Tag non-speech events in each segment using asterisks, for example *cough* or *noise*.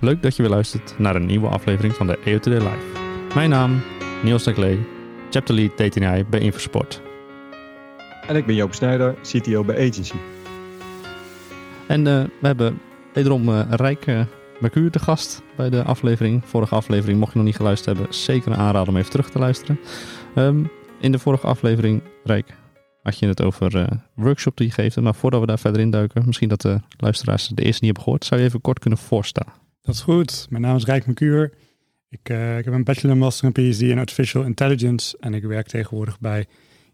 Leuk dat je weer luistert naar een nieuwe aflevering van de EOTD Live. Mijn naam, Niels Chapter Lead DTNI bij Infosport. En ik ben Joop Snijder, CTO bij Agency. En uh, we hebben wederom uh, Rijk uh, Mercure te gast bij de aflevering. Vorige aflevering, mocht je nog niet geluisterd hebben, zeker een aanrader om even terug te luisteren. Um, in de vorige aflevering, Rijk, had je het over workshop die je geeft. Maar voordat we daar verder in duiken, misschien dat de luisteraars de eerste niet hebben gehoord, zou je even kort kunnen voorstellen. Dat is goed. Mijn naam is Rijk Mercure. Ik, ik heb een bachelor, master en PhD in Artificial Intelligence. En ik werk tegenwoordig bij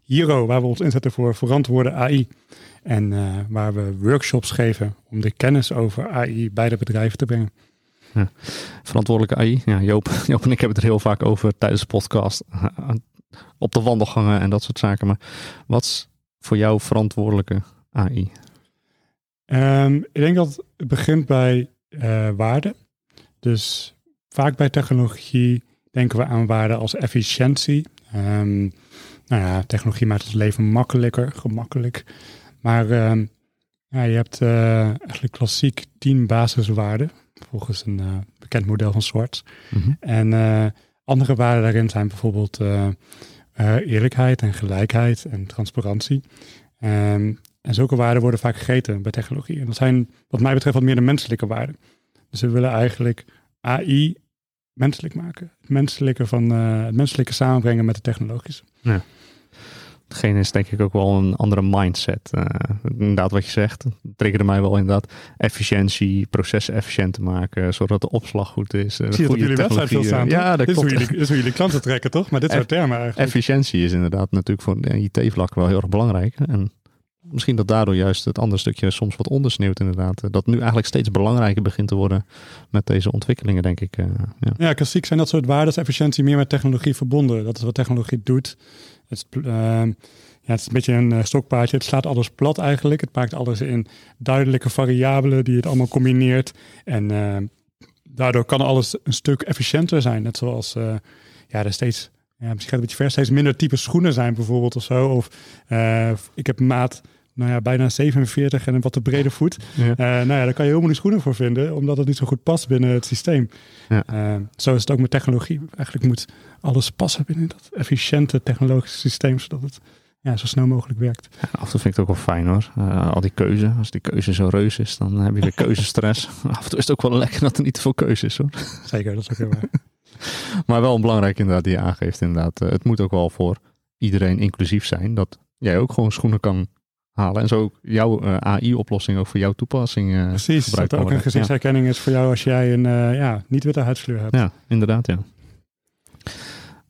Hiro, waar we ons inzetten voor verantwoorde AI. En uh, waar we workshops geven om de kennis over AI bij de bedrijven te brengen. Ja. Verantwoordelijke AI. Ja, Joop, *laughs* Joop en ik hebben het er heel vaak over tijdens de podcast. Op de wandelgangen en dat soort zaken. Maar wat is voor jou verantwoordelijke AI? Um, ik denk dat het begint bij uh, waarde. Dus vaak bij technologie denken we aan waarden als efficiëntie. Um, nou ja, technologie maakt ons leven makkelijker, gemakkelijk. Maar uh, ja, je hebt uh, eigenlijk klassiek tien basiswaarden, volgens een uh, bekend model van Swartz. Mm -hmm. En uh, andere waarden daarin zijn bijvoorbeeld eerlijkheid en gelijkheid en transparantie. Um, en zulke waarden worden vaak gegeten bij technologie. En dat zijn wat mij betreft wat meer de menselijke waarden. We willen eigenlijk AI menselijk maken. Het menselijke, van, het menselijke samenbrengen met de technologische. Ja hetgeen is denk ik ook wel een andere mindset. Uh, inderdaad, wat je zegt, triggerde mij wel inderdaad. Efficiëntie, processen efficiënt te maken, zodat de opslag goed is. Uh, Zie je op jullie website veel staan? Ja, dat dit klopt. Is hoe, jullie, is hoe jullie klanten trekken, toch? Maar dit soort termen eigenlijk. Efficiëntie is inderdaad natuurlijk voor IT-vlak wel heel erg belangrijk. En misschien dat daardoor juist het andere stukje soms wat ondersneeuwt inderdaad. Dat nu eigenlijk steeds belangrijker begint te worden met deze ontwikkelingen, denk ik. Uh, ja. ja, klassiek zijn dat soort waarden, efficiëntie meer met technologie verbonden. Dat is wat technologie doet. Het is, uh, ja, het is een beetje een uh, stokpaardje. Het slaat alles plat eigenlijk. Het maakt alles in duidelijke variabelen die het allemaal combineert. En uh, daardoor kan alles een stuk efficiënter zijn. Net zoals ja, er steeds, ja, misschien gaat het een beetje ver, steeds minder type schoenen zijn bijvoorbeeld of zo. Of ik heb maat nou ja, bijna 47 en een wat te brede voet. Ja. Uh, nou ja, daar kan je helemaal niet schoenen voor vinden, omdat het niet zo goed past binnen het systeem. Ja. Uh, zo is het ook met technologie. Eigenlijk moet alles passen binnen dat efficiënte technologische systeem, zodat het ja, zo snel mogelijk werkt. Ja, af en toe vind ik het ook wel fijn hoor. Uh, al die keuze. Als die keuze zo reus is, dan heb je weer keuzestress. *laughs* af en toe is het ook wel lekker dat er niet te veel keuze is hoor. Zeker, dat is ook heel waar. *laughs* maar wel belangrijk inderdaad die je aangeeft inderdaad. het moet ook wel voor iedereen inclusief zijn. Dat jij ook gewoon schoenen kan halen. En zo ook jouw uh, AI-oplossing ook voor jouw toepassing uh, Precies, dat ook een gezichtsherkenning ja. is voor jou als jij een uh, ja, niet-witte huidskleur hebt. Ja, inderdaad, ja.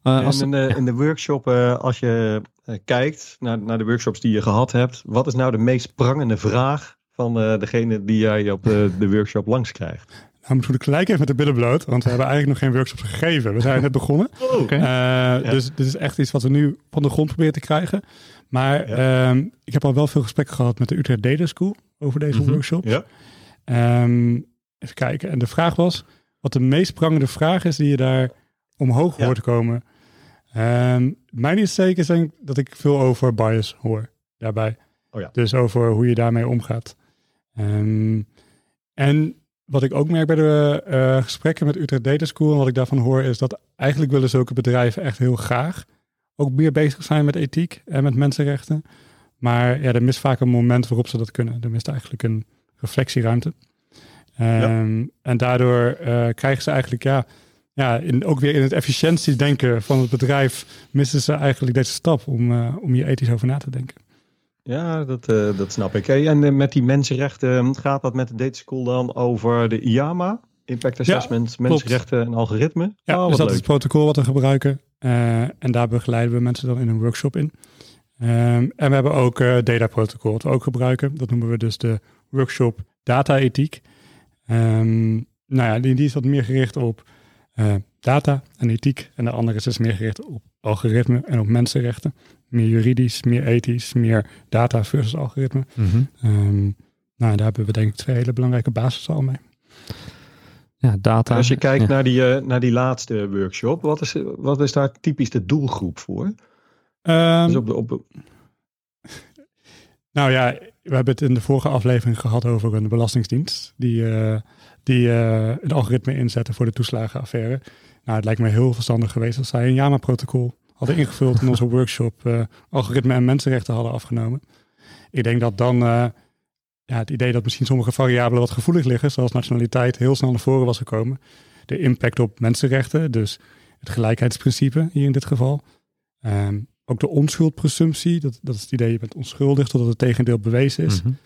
en als... in, de, in de workshop, als je kijkt naar, naar de workshops die je gehad hebt, wat is nou de meest prangende vraag van degene die jij op de, de workshop langs krijgt? Nou, moet ik gelijk even met de billen bloot, want we hebben eigenlijk nog geen workshops gegeven. We zijn net begonnen. Oh, okay. ja. Dus dit is echt iets wat we nu van de grond proberen te krijgen. Maar ja. um, ik heb al wel veel gesprekken gehad met de Utrecht Data School over deze mm -hmm. workshop. Ja. Um, even kijken. En de vraag was, wat de meest prangende vraag is die je daar omhoog hoort komen. Um, mijn insteek is denk dat ik veel over bias hoor daarbij. Oh ja. Dus over hoe je daarmee omgaat. en wat ik ook merk bij de uh, gesprekken met Utrecht Data School en wat ik daarvan hoor, is dat eigenlijk willen zulke bedrijven echt heel graag ook meer bezig zijn met ethiek en met mensenrechten. Maar ja, er mist vaak een moment waarop ze dat kunnen. Er mist eigenlijk een reflectieruimte. Um, ja. En daardoor uh, krijgen ze eigenlijk, ja, ja in, ook weer in het efficiëntiedenken van het bedrijf, missen ze eigenlijk deze stap om, uh, om hier ethisch over na te denken. Ja, dat, uh, dat snap ik. Hey, en met die mensenrechten, gaat dat met de Data School dan over de IAMA? Impact Assessment, ja, mensenrechten en algoritme? Ja, oh, dus dat leuk. is het protocol wat we gebruiken. Uh, en daar begeleiden we mensen dan in een workshop in. Um, en we hebben ook uh, data protocol wat we ook gebruiken. Dat noemen we dus de workshop data ethiek. Um, nou ja, die, die, is wat meer gericht op data en ethiek. En de andere is dus meer gericht op algoritme en op mensenrechten. Meer juridisch, meer ethisch, meer data versus algoritme. Mm nou, daar hebben we denk ik twee hele belangrijke basissen al mee. Ja, data. Als je kijkt naar, die, naar die laatste workshop, wat is, wat is daar typisch de doelgroep voor? Um, dus op de, op... nou ja, we hebben het in de vorige aflevering gehad over een belastingdienst die, uh, die uh, een algoritme inzetten voor de toeslagenaffaire. Nou, het lijkt me heel verstandig geweest als zij een JAMA-protocol hadden ingevuld in onze workshop, uh, algoritme en mensenrechten hadden afgenomen. Ik denk dat dan ja, het idee dat misschien sommige variabelen wat gevoelig liggen, zoals nationaliteit, heel snel naar voren was gekomen. De impact op mensenrechten, dus het gelijkheidsprincipe hier in dit geval. Um, ook de onschuldpresumptie, dat, dat is het idee, je bent onschuldig totdat het tegendeel bewezen is. Mm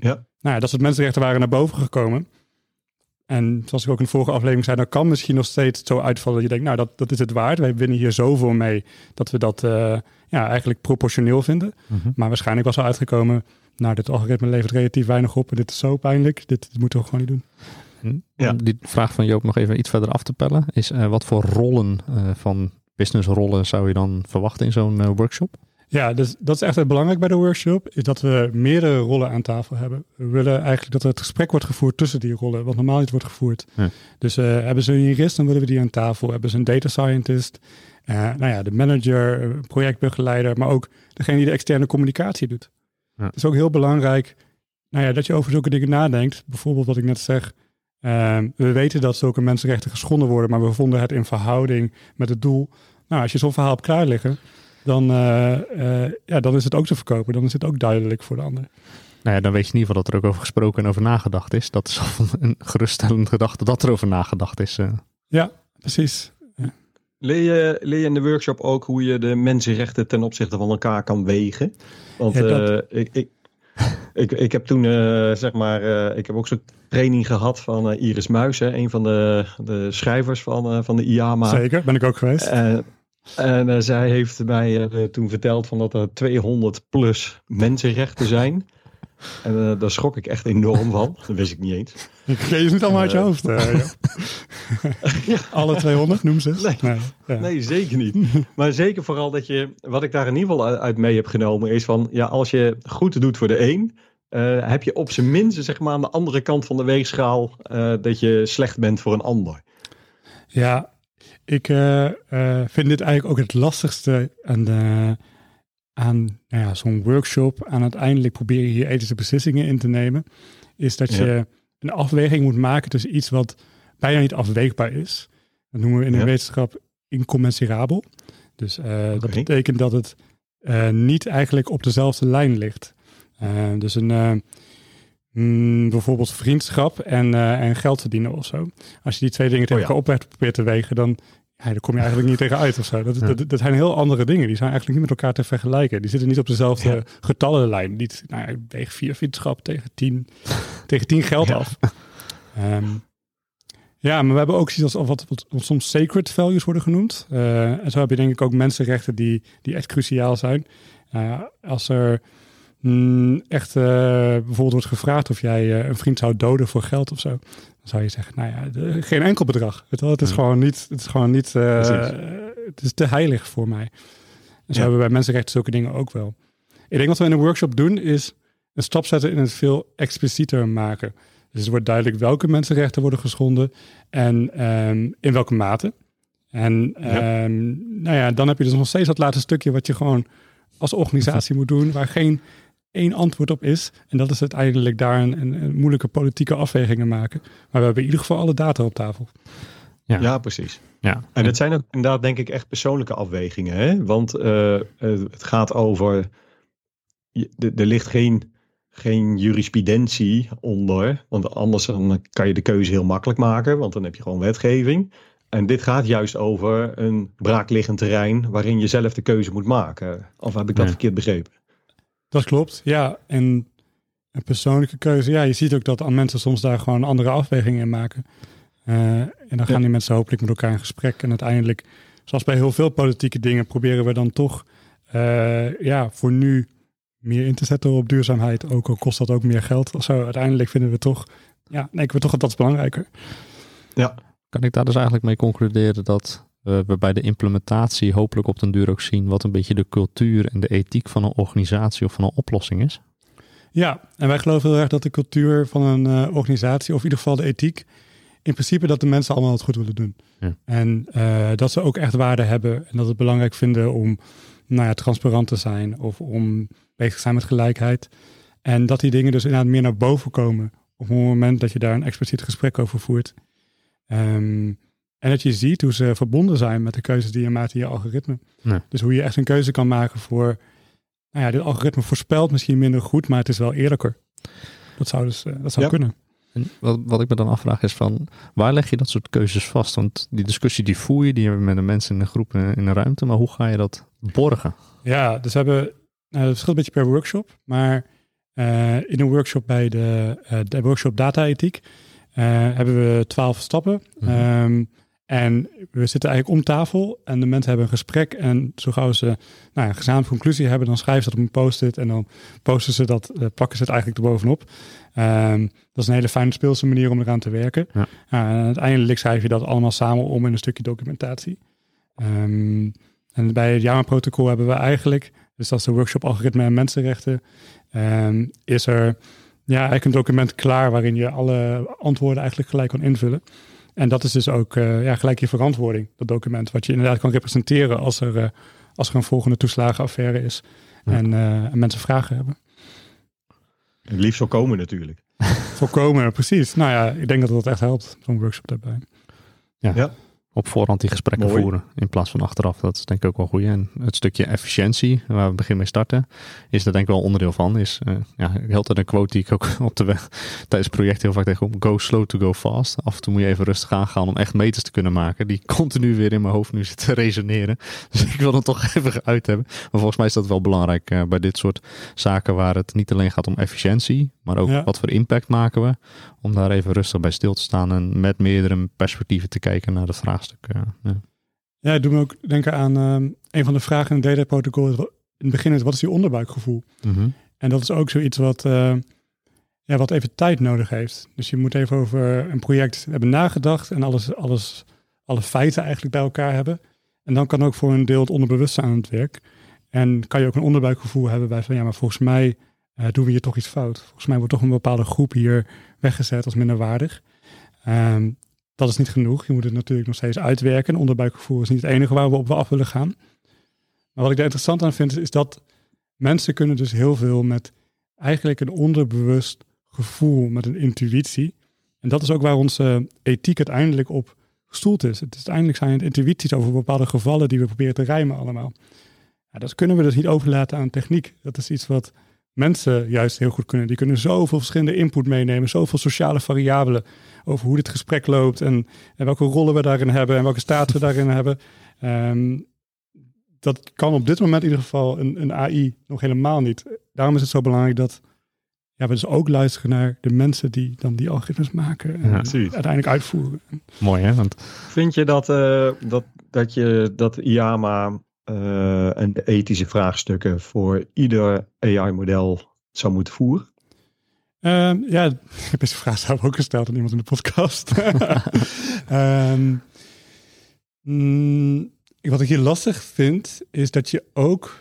ja. Nou ja, dat soort mensenrechten waren naar boven gekomen. En zoals ik ook in de vorige aflevering zei, dan kan misschien nog steeds zo uitvallen dat je denkt, nou dat, dat is het waard. Wij winnen hier zoveel mee dat we dat uh, ja, eigenlijk proportioneel vinden. Mhm. Maar waarschijnlijk was er uitgekomen, nou dit algoritme levert relatief weinig op en dit is zo pijnlijk, dit, moeten we gewoon niet doen. Ja. Die vraag van Joop nog even iets verder af te pellen, is uh, wat voor rollen uh, van businessrollen zou je dan verwachten in zo'n uh, workshop? Ja, dus dat is echt belangrijk bij de workshop, is dat we meerdere rollen aan tafel hebben. We willen eigenlijk dat er het gesprek wordt gevoerd tussen die rollen, wat normaal niet wordt gevoerd. Dus uh, hebben ze een jurist, dan willen we die aan tafel. Hebben ze een data scientist, uh, nou ja, de manager, projectbegeleider, maar ook degene die de externe communicatie doet. Ja. Het is ook heel belangrijk nou ja, dat je over zulke dingen nadenkt. Bijvoorbeeld wat ik net zeg, uh, we weten dat zulke mensenrechten geschonden worden, maar we vonden het in verhouding met het doel. Nou, als je zo'n verhaal op klaar liggen, dan, uh, uh, ja, dan is het ook te verkopen. Dan is het ook duidelijk voor de ander. Nou ja, dan weet je in ieder geval dat er ook over gesproken en over nagedacht is. Dat is *laughs* al een geruststellend gedachte dat er over nagedacht is. Uh. Ja, precies. Ja. Leer, je, leer je in de workshop ook hoe je de mensenrechten ten opzichte van elkaar kan wegen? Want ja, dat... ik, ik, *laughs* ik, ik heb toen, uh, zeg maar, uh, ik heb ook zo'n training gehad van uh, Iris Muis, hè, een van de, de schrijvers van, van de IAMA. Zeker, ben ik ook geweest. En zij heeft mij toen verteld van dat er 200 plus mensenrechten zijn. En uh, daar schrok ik echt enorm van. *laughs* Dat wist ik niet eens. Ik je niet allemaal uit je hoofd. Uh, *laughs* ja. Alle 200 noem ze. Nee, nee, ja. nee, zeker niet. Maar zeker vooral dat je, wat ik daar in ieder geval uit mee heb genomen, is van, ja, als je goed doet voor de een, uh, heb je op zijn minst, zeg maar, aan de andere kant van de weegschaal, dat je slecht bent voor een ander. Ja, ik vind dit eigenlijk ook het lastigste aan de aan nou ja, zo'n workshop, aan uiteindelijk proberen hier ethische beslissingen in te nemen, is dat je een afweging moet maken tussen iets wat bijna niet afweegbaar is. Dat noemen we in de wetenschap incommensurabel. Dus uh, dat betekent dat het niet eigenlijk op dezelfde lijn ligt. Dus een mm, bijvoorbeeld vriendschap en, en geld verdienen of zo. Als je die twee dingen tegen oh, elkaar op probeert te wegen, dan ja, daar kom je eigenlijk niet tegen uit of zo. Dat, dat, dat, zijn heel andere dingen. Die zijn eigenlijk niet met elkaar te vergelijken. Die zitten niet op dezelfde getallenlijn. Niet, nou, ik weeg vier vriendschap tegen tien, *laughs* tegen tien geld af. Um, ja, maar we hebben ook zoiets als wat, wat, soms sacred values worden genoemd. Uh, en zo heb je denk ik ook mensenrechten die, die echt cruciaal zijn. Uh, als er mm, echt uh, bijvoorbeeld wordt gevraagd of jij een vriend zou doden voor geld of zo zou je zeggen, nou ja, geen enkel bedrag. Het, het is gewoon niet, het is gewoon niet, uh, het is te heilig voor mij. En zo hebben we bij mensenrechten zulke dingen ook wel. Ik denk wat we in een workshop doen, is een stap zetten in het veel explicieter maken. Dus het wordt duidelijk welke mensenrechten worden geschonden en um, in welke mate. En ja. Um, nou ja, dan heb je dus nog steeds dat laatste stukje wat je gewoon als organisatie *laughs* moet doen, waar geen één antwoord op is. En dat is uiteindelijk daar een, een, moeilijke politieke afwegingen maken. Maar we hebben in ieder geval alle data op tafel. Ja, ja precies. Ja. En het zijn ook inderdaad denk ik echt persoonlijke afwegingen. Hè? Want uh, het gaat over, er ligt geen, geen jurisprudentie onder. Want anders dan kan je de keuze heel makkelijk maken. Want dan heb je gewoon wetgeving. En dit gaat juist over een braakliggend terrein waarin je zelf de keuze moet maken. Of heb ik dat verkeerd begrepen? Dat klopt, ja. En een persoonlijke keuze, ja, je ziet ook dat mensen soms daar gewoon andere afwegingen in maken. Uh, en dan gaan die mensen hopelijk met elkaar in gesprek. En uiteindelijk, zoals bij heel veel politieke dingen, proberen we dan toch uh, ja, voor nu meer in te zetten op duurzaamheid. Ook al kost dat ook meer geld of zo. Uiteindelijk vinden we toch, ja, denken we toch dat dat is belangrijker. Ja, Kan ik daar dus eigenlijk mee concluderen dat we bij de implementatie hopelijk op den duur ook zien wat een beetje de cultuur en de ethiek van een organisatie of van een oplossing is? Ja, en wij geloven heel erg dat de cultuur van een uh, organisatie, of in ieder geval de ethiek, in principe dat de mensen allemaal het goed willen doen. Ja. En uh, dat ze ook echt waarde hebben en dat het belangrijk vinden om nou ja, transparant te zijn of om bezig te zijn met gelijkheid. En dat die dingen dus inderdaad meer naar boven komen op het moment dat je daar een expliciet gesprek over voert. Um, en dat je ziet hoe ze verbonden zijn met de keuzes die je maakt in je algoritme. Dus hoe je echt een keuze kan maken voor, nou ja, dit algoritme voorspelt misschien minder goed, maar het is wel eerlijker. Dat zou dus, uh, dat zou kunnen. En wat, wat ik me dan afvraag is van, waar leg je dat soort keuzes vast? Want die discussie die voer je, die hebben met de mensen in een groep in een ruimte, maar hoe ga je dat borgen? Ja, dus we hebben, nou, het verschilt een beetje per workshop, maar uh, in een workshop bij de, de workshop data ethiek hebben we twaalf stappen. Mm en we zitten eigenlijk om tafel en de mensen hebben een gesprek. En zo gauw ze nou, een gezamenlijke conclusie hebben, dan schrijven ze dat op een post-it. En dan posten ze dat, uh, plakken ze het eigenlijk erbovenop. Um, dat is een hele fijne speelse manier om eraan te werken. Ja. en uiteindelijk schrijf je dat allemaal samen om in een stukje documentatie. Um, en bij het JAMA-protocol hebben we eigenlijk, dus dat is de workshop algoritme en mensenrechten, um, is er ja, eigenlijk een document klaar waarin je alle antwoorden eigenlijk gelijk kan invullen. En dat is dus ook uh, ja, gelijk je verantwoording, dat document. Wat je inderdaad kan representeren als er, uh, als er een volgende toeslagenaffaire is. En, uh, en, mensen vragen hebben. Het liefst voorkomen natuurlijk. *laughs* voorkomen, precies. Nou ja, ik denk dat dat echt helpt, zo'n workshop daarbij. Ja. ja op voorhand die gesprekken voeren in plaats van achteraf. Dat is denk ik ook wel goed. En het stukje efficiëntie, waar we begin mee starten, is er denk ik wel onderdeel van. Is uh, ja, heel tijd een quote die ik ook *laughs* op de weg tijdens het project heel vaak tegen Go slow to go fast. Af en toe moet je even rustig aangaan om echt meters te kunnen maken. Die *laughs* continu weer in mijn hoofd nu zitten *laughs* resoneren. Dus ik wil het toch even uit hebben. Maar volgens mij is dat wel belangrijk uh, bij dit soort zaken waar het niet alleen gaat om efficiëntie, maar ook wat voor impact maken we. Om daar even rustig bij stil te staan en met meerdere perspectieven te kijken naar het vraagstuk. Ja. ja, ik doe me ook denken aan um, een van de vragen in het data protocol. In het begin is wat is je onderbuikgevoel? Mm En dat is ook zoiets wat, uh, ja, wat even tijd nodig heeft. Dus je moet even over een project hebben nagedacht en alles, alles, alle feiten eigenlijk bij elkaar hebben. En dan kan ook voor een deel het onderbewustzijn aan het werk. En kan je ook een onderbuikgevoel hebben bij van ja, maar volgens mij uh, doen we hier toch iets fout. Volgens mij wordt toch een bepaalde groep hier weggezet als minderwaardig. Um, dat is niet genoeg. Je moet het natuurlijk nog steeds uitwerken. Onderbuikgevoel is niet het enige waar we op af willen gaan. Maar wat ik daar interessant aan vind, is dat mensen kunnen dus heel veel met eigenlijk een onderbewust gevoel, met een intuïtie. En dat is ook waar onze ethiek uiteindelijk op gestoeld is. Het is uiteindelijk zijn het intuïties over bepaalde gevallen die we proberen te rijmen allemaal. Ja, dat kunnen we dus niet overlaten aan techniek. Dat is iets wat mensen juist heel goed kunnen. Die kunnen zoveel verschillende input meenemen, zoveel sociale variabelen over hoe dit gesprek loopt en, en welke rollen we daarin hebben en welke staat we *laughs* daarin hebben. Um, dat kan op dit moment in ieder geval een, een AI nog helemaal niet. Daarom is het zo belangrijk dat ja, we dus ook luisteren naar de mensen die dan die algoritmes maken en uiteindelijk uitvoeren. Mooi hè? Want... Vind je dat, uh, dat, dat je dat IAMA uh, en de ethische vraagstukken voor ieder AI-model zou moeten voeren? Uh, ja, *laughs* ik heb deze vraag zelf ook gesteld aan iemand in de podcast. um, *laughs* mm, wat ik hier lastig vind, is dat je ook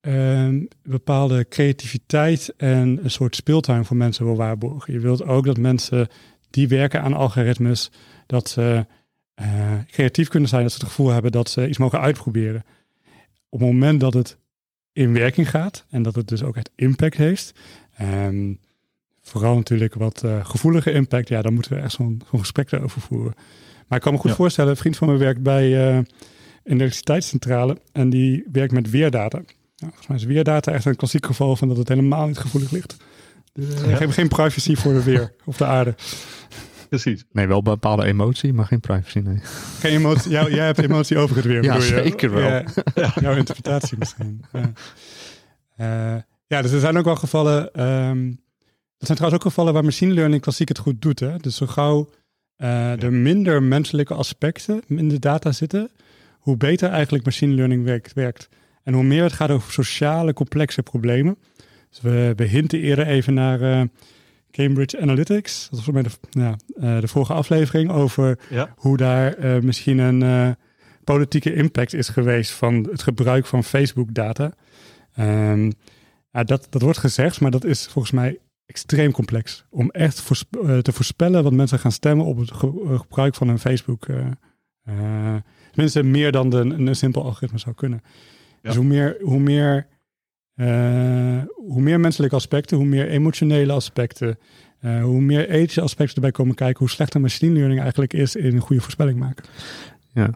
um, bepaalde creativiteit en een soort speeltuin voor mensen wil waarborgen. Je wilt ook dat mensen die werken aan algoritmes, dat ze uh, creatief kunnen zijn, dat ze het gevoel hebben dat ze iets mogen uitproberen op het moment dat het in werking gaat en dat het dus ook echt impact heeft, um, vooral natuurlijk wat uh, gevoelige impact, ja, dan moeten we echt zo'n gesprek daarover voeren. Maar ik kan me goed voorstellen, een vriend van me werkt bij uh, een elektriciteitscentrale en die werkt met weerdata. Nou, volgens mij is weerdata echt een klassiek geval van dat het helemaal niet gevoelig ligt. Dus, uh, ja. hebben geen privacy voor de weer of de aarde *laughs* precies. Nee, wel bepaalde emotie, maar geen privacy, nee. Geen emotie, jij, jij hebt emotie overgedreven, ja, zeker wel. Ja, *laughs* jouw interpretatie misschien. Ja. Uh, ja, dus er zijn ook wel gevallen... Um, er zijn trouwens ook gevallen waar machine learning klassiek het goed doet. Hè? Dus zo gauw uh, er minder menselijke aspecten in de data zitten, hoe beter eigenlijk machine learning werkt. werkt. En hoe meer het gaat over sociale, complexe problemen. Dus we, we hinten eerder even naar... Uh, Cambridge Analytics. Dat was voor mij de, ja, de vorige aflevering over hoe daar misschien een politieke impact is geweest van het gebruik van Facebook-data. Um, ja, dat, dat wordt gezegd, maar dat is volgens mij extreem complex. Om echt eh, te voorspellen wat mensen gaan stemmen op het eh, gebruik van een Facebook. Tenminste, meer dan de, een, simpel algoritme zou kunnen. Dus hoe meer, hoe, meer, hoe meer menselijke aspecten, hoe meer emotionele aspecten, hoe meer ethische aspecten erbij komen kijken, hoe slechter machine learning eigenlijk is in een goede voorspelling maken. Ja,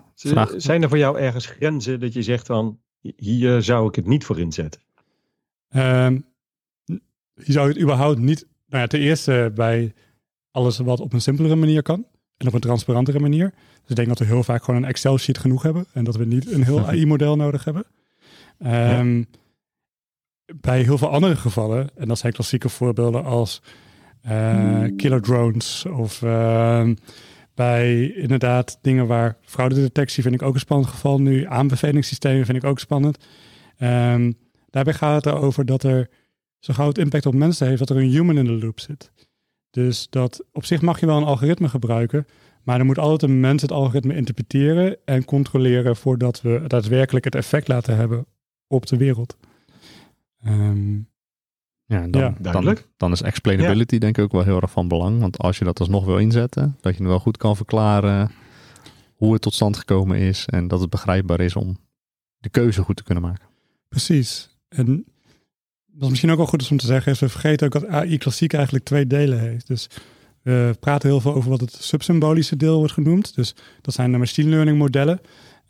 Zijn er voor jou ergens grenzen dat je zegt van hier zou ik het niet voor inzetten? Um, je zou het überhaupt niet, nou ja, ten eerste bij alles wat op een simpelere manier kan en op een transparantere manier. Dus ik denk dat we heel vaak gewoon een Excel-sheet genoeg hebben en dat we niet een heel *laughs* AI-model nodig hebben. Um, Bij heel veel andere gevallen, en dat zijn klassieke voorbeelden als uh, killer drones of uh, bij inderdaad dingen waar fraudedetectie vind ik ook een spannend geval nu. Aanbevelingssystemen vind ik ook spannend. Um, daarbij gaat het erover dat er zo gauw het impact op mensen heeft dat er een human in de loop zit. Dus dat op zich mag je wel een algoritme gebruiken, maar dan moet altijd een mens het algoritme interpreteren en controleren voordat we daadwerkelijk het effect laten hebben op de wereld. Ehm, ja, dan, Dan, dan, is explainability denk ik ook wel heel erg van belang. Want als je dat alsnog wil inzetten, dat je wel goed kan verklaren hoe het tot stand gekomen is en dat het begrijpbaar is om de keuze goed te kunnen maken. Precies. En wat misschien ook wel goed is om te zeggen, is we vergeten ook dat AI klassiek eigenlijk twee delen heeft. Dus we praten heel veel over wat het subsymbolische deel wordt genoemd. Dus dat zijn de machine learning modellen.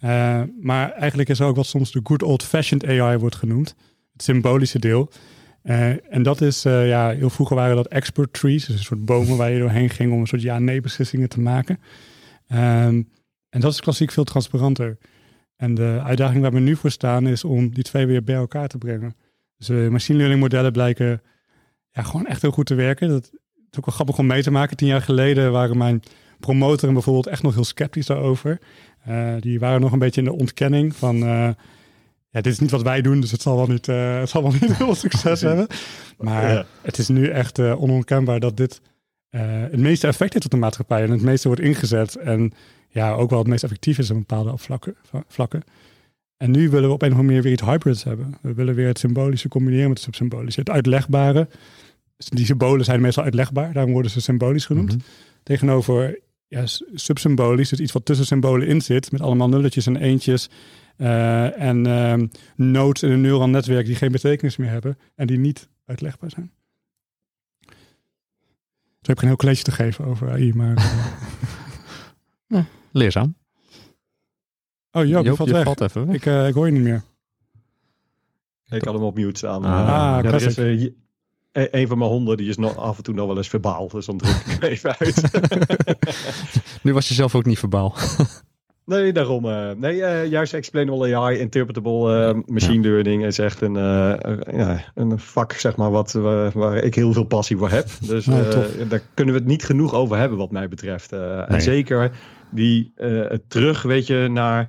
Uh, maar eigenlijk is er ook wat soms de good old-fashioned AI wordt genoemd. Symbolische deel. Uh, en dat is, uh, ja, heel vroeger waren dat expert trees. Dus een soort bomen waar je doorheen ging om een soort ja-nee beslissingen te maken. Um, en dat is klassiek veel transparanter. En de uitdaging waar we nu voor staan is om die twee weer bij elkaar te brengen. Dus uh, machine learning modellen blijken ja, gewoon echt heel goed te werken. Dat is ook wel grappig om mee te maken. Tien jaar geleden waren mijn promotoren bijvoorbeeld echt nog heel sceptisch daarover. Die waren nog een beetje in de ontkenning van... Uh, ja, dit is niet wat wij doen, dus het zal wel niet, het zal wel niet *laughs* heel succes hebben. Maar het is nu echt onontkenbaar dat dit het meeste effect heeft op de maatschappij en het meeste wordt ingezet. En ja, ook wel het meest effectief is op bepaalde vlakken. vlakken. En nu willen we op een of andere manier weer iets hybrids hebben. We willen weer het symbolische combineren met het subsymbolische. Het uitlegbare. Die symbolen zijn meestal uitlegbaar, daarom worden ze symbolisch genoemd. Mhm. Tegenover ja, subsymbolisch, dus iets wat tussen symbolen in zit, met allemaal nulletjes en eentjes. Uh, en uh, nodes in een neural netwerk die geen betekenis meer hebben en die niet uitlegbaar zijn. Dus ik heb geen heel college te geven over AI, maar... *laughs* ja, leerzaam. Oh Joop, Joop valt, weg. valt even Ik, uh, ik hoor je niet meer. Ik had hem op mute staan. Ah, uh, ja, is, uh, een van mijn honden die is nog af en toe nog wel eens verbaal. Dus dan druk ik hem *laughs* even uit. *laughs* nu was je zelf ook niet verbaal. Nee, daarom. Uh, nee, uh, juist explainable AI, interpretable machine learning is echt een, ja, een vak, zeg maar, wat, waar ik heel veel passie voor heb. Dus daar kunnen we het niet genoeg over hebben, wat mij betreft. Nee. En zeker die terug, weet je, naar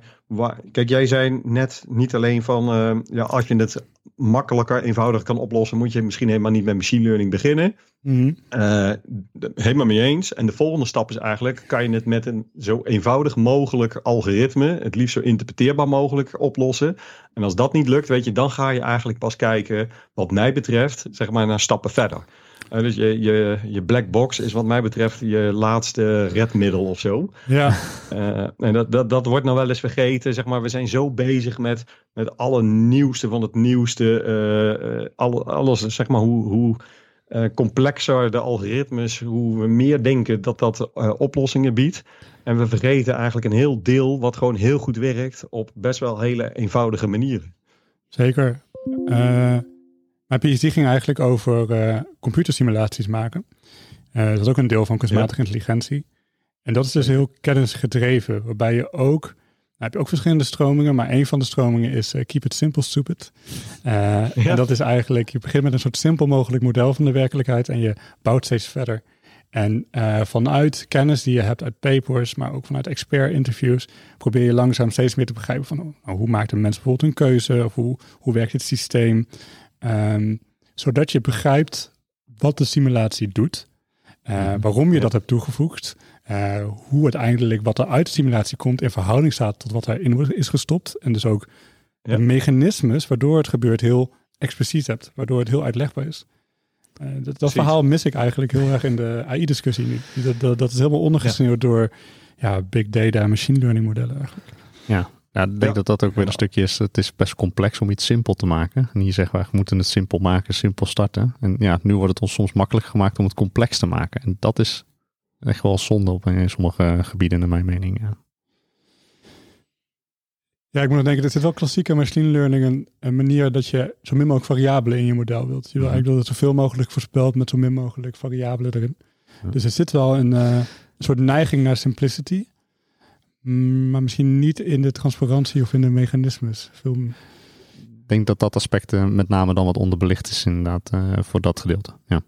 Kijk, jij zei net niet alleen van uh, ja, als je het makkelijker, eenvoudiger kan oplossen, moet je misschien helemaal niet met machine learning beginnen. Mm helemaal mee eens. En de volgende stap is eigenlijk, kan je het met een zo eenvoudig mogelijk algoritme, het liefst zo interpreteerbaar mogelijk oplossen. En als dat niet lukt, weet je, dan ga je eigenlijk pas kijken, wat mij betreft, zeg maar naar stappen verder. Uh, dus je, je, je black box is wat mij betreft je laatste redmiddel of zo. Ja. Uh, en dat, dat, dat wordt nou wel eens vergeten. Zeg maar, we zijn zo bezig met, met alle nieuwste van het nieuwste. Uh, alle, alles, zeg maar, hoe, hoe complexer de algoritmes, hoe we meer denken dat dat oplossingen biedt. En we vergeten eigenlijk een heel deel wat gewoon heel goed werkt op best wel hele eenvoudige manieren. Zeker. Mijn PhD ging eigenlijk over uh, computersimulaties maken. Uh, dat is ook een deel van kunstmatige intelligentie. En dat is dus heel kennisgedreven, waarbij je ook, nou heb je ook verschillende stromingen, maar een van de stromingen is uh, keep it simple, stupid. Ja. En dat is eigenlijk, je begint met een soort simpel mogelijk model van de werkelijkheid en je bouwt steeds verder. En vanuit kennis die je hebt uit papers, maar ook vanuit expert-interviews, probeer je langzaam steeds meer te begrijpen van oh, hoe maakt een mens bijvoorbeeld een keuze, of hoe, hoe werkt het systeem. Um, zodat je begrijpt wat de simulatie doet, uh, waarom je dat hebt toegevoegd, uh, hoe uiteindelijk wat er uit de simulatie komt in verhouding staat tot wat erin is gestopt. En dus ook de mechanismes waardoor het gebeurt heel expliciet hebt, waardoor het heel uitlegbaar is. Uh, dat, dat verhaal mis ik eigenlijk heel erg in de AI-discussie nu. Dat, dat, dat, is helemaal ondergesneeuwd door ja, big data en machine learning modellen eigenlijk. Ja, ja, ik denk dat dat ook weer een stukje is. Het is best complex om iets simpel te maken. En hier zeggen we, we moeten het simpel maken, simpel starten. En ja, nu wordt het ons soms makkelijk gemaakt om het complex te maken. En dat is echt wel zonde op in sommige gebieden, naar mijn mening. Ja. Ja, ik moet nog denken, dit is wel klassieke machine learning een, een, manier dat je zo min mogelijk variabelen in je model wilt. Je wil eigenlijk dat het zoveel mogelijk voorspelt met zo min mogelijk variabelen erin. Dus er zit wel een, uh, een soort neiging naar simplicity. Maar misschien niet in de transparantie of in de mechanismes. Ik denk dat dat aspect met name dan wat onderbelicht is inderdaad uh, voor dat gedeelte. Ja.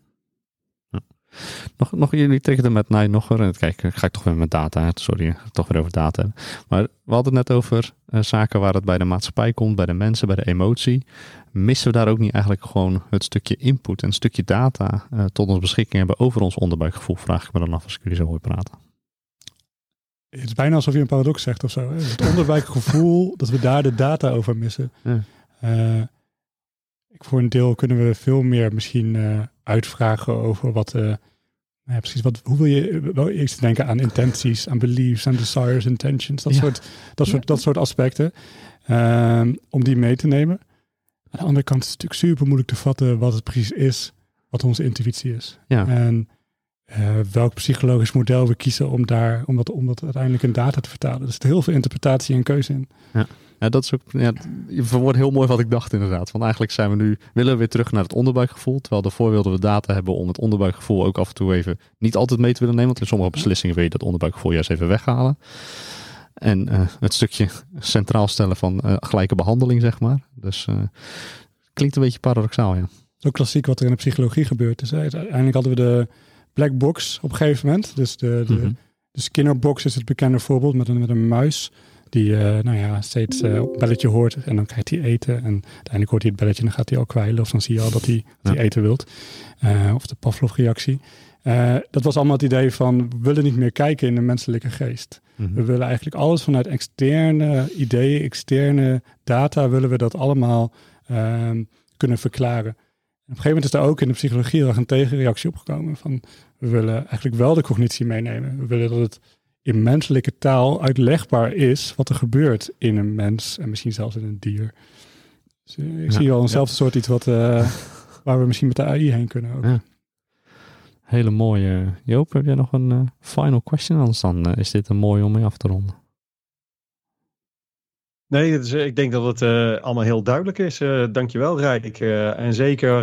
ja. Nog, nog jullie tegen met nee, nog een. Kijk, ga ik toch weer met data. Sorry, toch weer over data. Maar we hadden het net over zaken waar het bij de maatschappij komt, bij de mensen, bij de emotie. Missen we daar ook niet eigenlijk gewoon het stukje input en stukje data tot onze beschikking hebben over ons onderbuikgevoel? Vraag ik me dan af als ik jullie zo hoor praten. Het is bijna alsof je een paradox zegt of zo. Hè? Het onderwijkgevoel dat we daar de data over missen. Ja. Uh, voor een deel kunnen we veel meer misschien uh, uitvragen over wat. Uh, ja, precies, wat, hoe wil je wel eerst denken aan intenties, aan beliefs, aan desires, intentions, dat, soort, dat, soort, dat soort aspecten. Ehm, om die mee te nemen. Aan de andere kant is het natuurlijk super moeilijk te vatten wat het precies is, wat onze intuïtie is. Ja. En uh, welk psychologisch model we kiezen om, daar, om, dat, om dat uiteindelijk in data te vertalen. Er zit heel veel interpretatie en keuze in. Ja. Ja, dat is ook, ja, je verwoordt heel mooi wat ik dacht inderdaad. Want eigenlijk zijn we nu, willen we weer terug naar het onderbuikgevoel. Terwijl daarvoor wilden we data hebben om het onderbuikgevoel ook af en toe even niet altijd mee te willen nemen. Want in sommige beslissingen wil je dat onderbuikgevoel juist even weghalen. En uh, het stukje centraal stellen van uh, gelijke behandeling, zeg maar. Dus uh, klinkt een beetje paradoxaal, ja. Zo klassiek wat er in de psychologie gebeurt. Dus uiteindelijk hadden we de black box op een gegeven moment. Dus de, de, mm de Skinner box is het bekende voorbeeld met een, met een muis. Die uh, nou ja, steeds uh, een belletje hoort en dan krijgt hij eten. En uiteindelijk hoort hij het belletje en dan gaat hij al kwijlen. Of dan zie je al dat hij, dat hij eten wilt. Uh, of de Pavlov-reactie. dat was allemaal het idee van we willen niet meer kijken in de menselijke geest. Mm -hmm. We willen eigenlijk alles vanuit externe ideeën, externe data, willen we dat allemaal ehm, kunnen verklaren. Op een gegeven moment is er ook in de psychologie er een tegenreactie opgekomen. Van we willen eigenlijk wel de cognitie meenemen. We willen dat het in menselijke taal uitlegbaar is wat er gebeurt in een mens en misschien zelfs in een dier. Dus, uh, ik ja, zie wel eenzelfde ja. soort iets wat, uh, *laughs* waar we misschien met de AI heen kunnen ook. Ja. Hele mooie. Joop, heb jij nog een uh, final question? Anders dan is dit een mooi om mee af te ronden. Nee, dus, ik denk dat het uh, allemaal heel duidelijk is. Uh, dankjewel, Rijk. Uh, en zeker,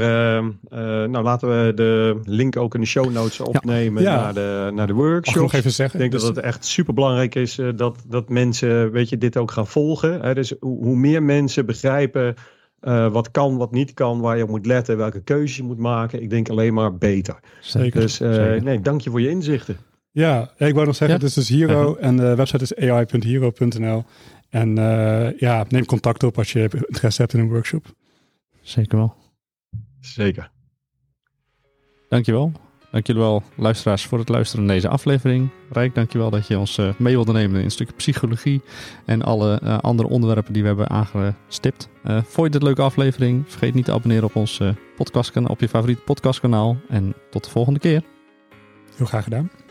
nou laten we de link ook in de show notes opnemen ja. Naar, de, naar de workshop. nog even zeggen. Ik denk dus... dat het echt super belangrijk is dat, dat mensen weet je, dit ook gaan volgen. Hè? Dus hoe, hoe, meer mensen begrijpen wat kan, wat niet kan, waar je op moet letten, welke keuzes je moet maken. Ik denk alleen maar beter. Zeker. Dus zeker. nee, dank je voor je inzichten. Ja, ik wou nog zeggen, ja? het is dus Hero en de website is ai.hero.nl. En uh, ja, neem contact op als je interesse hebt in een workshop. Zeker wel. Zeker. Dankjewel. Dank jullie wel, luisteraars, voor het luisteren naar deze aflevering. Rijk, dankjewel dat je ons uh, mee wilde nemen in een stukje psychologie en alle uh, andere onderwerpen die we hebben aangestipt. Uh, vond je dit een leuke aflevering? Vergeet niet te abonneren op ons podcastkanaal, op je favoriete podcastkanaal. En tot de volgende keer. Heel graag gedaan.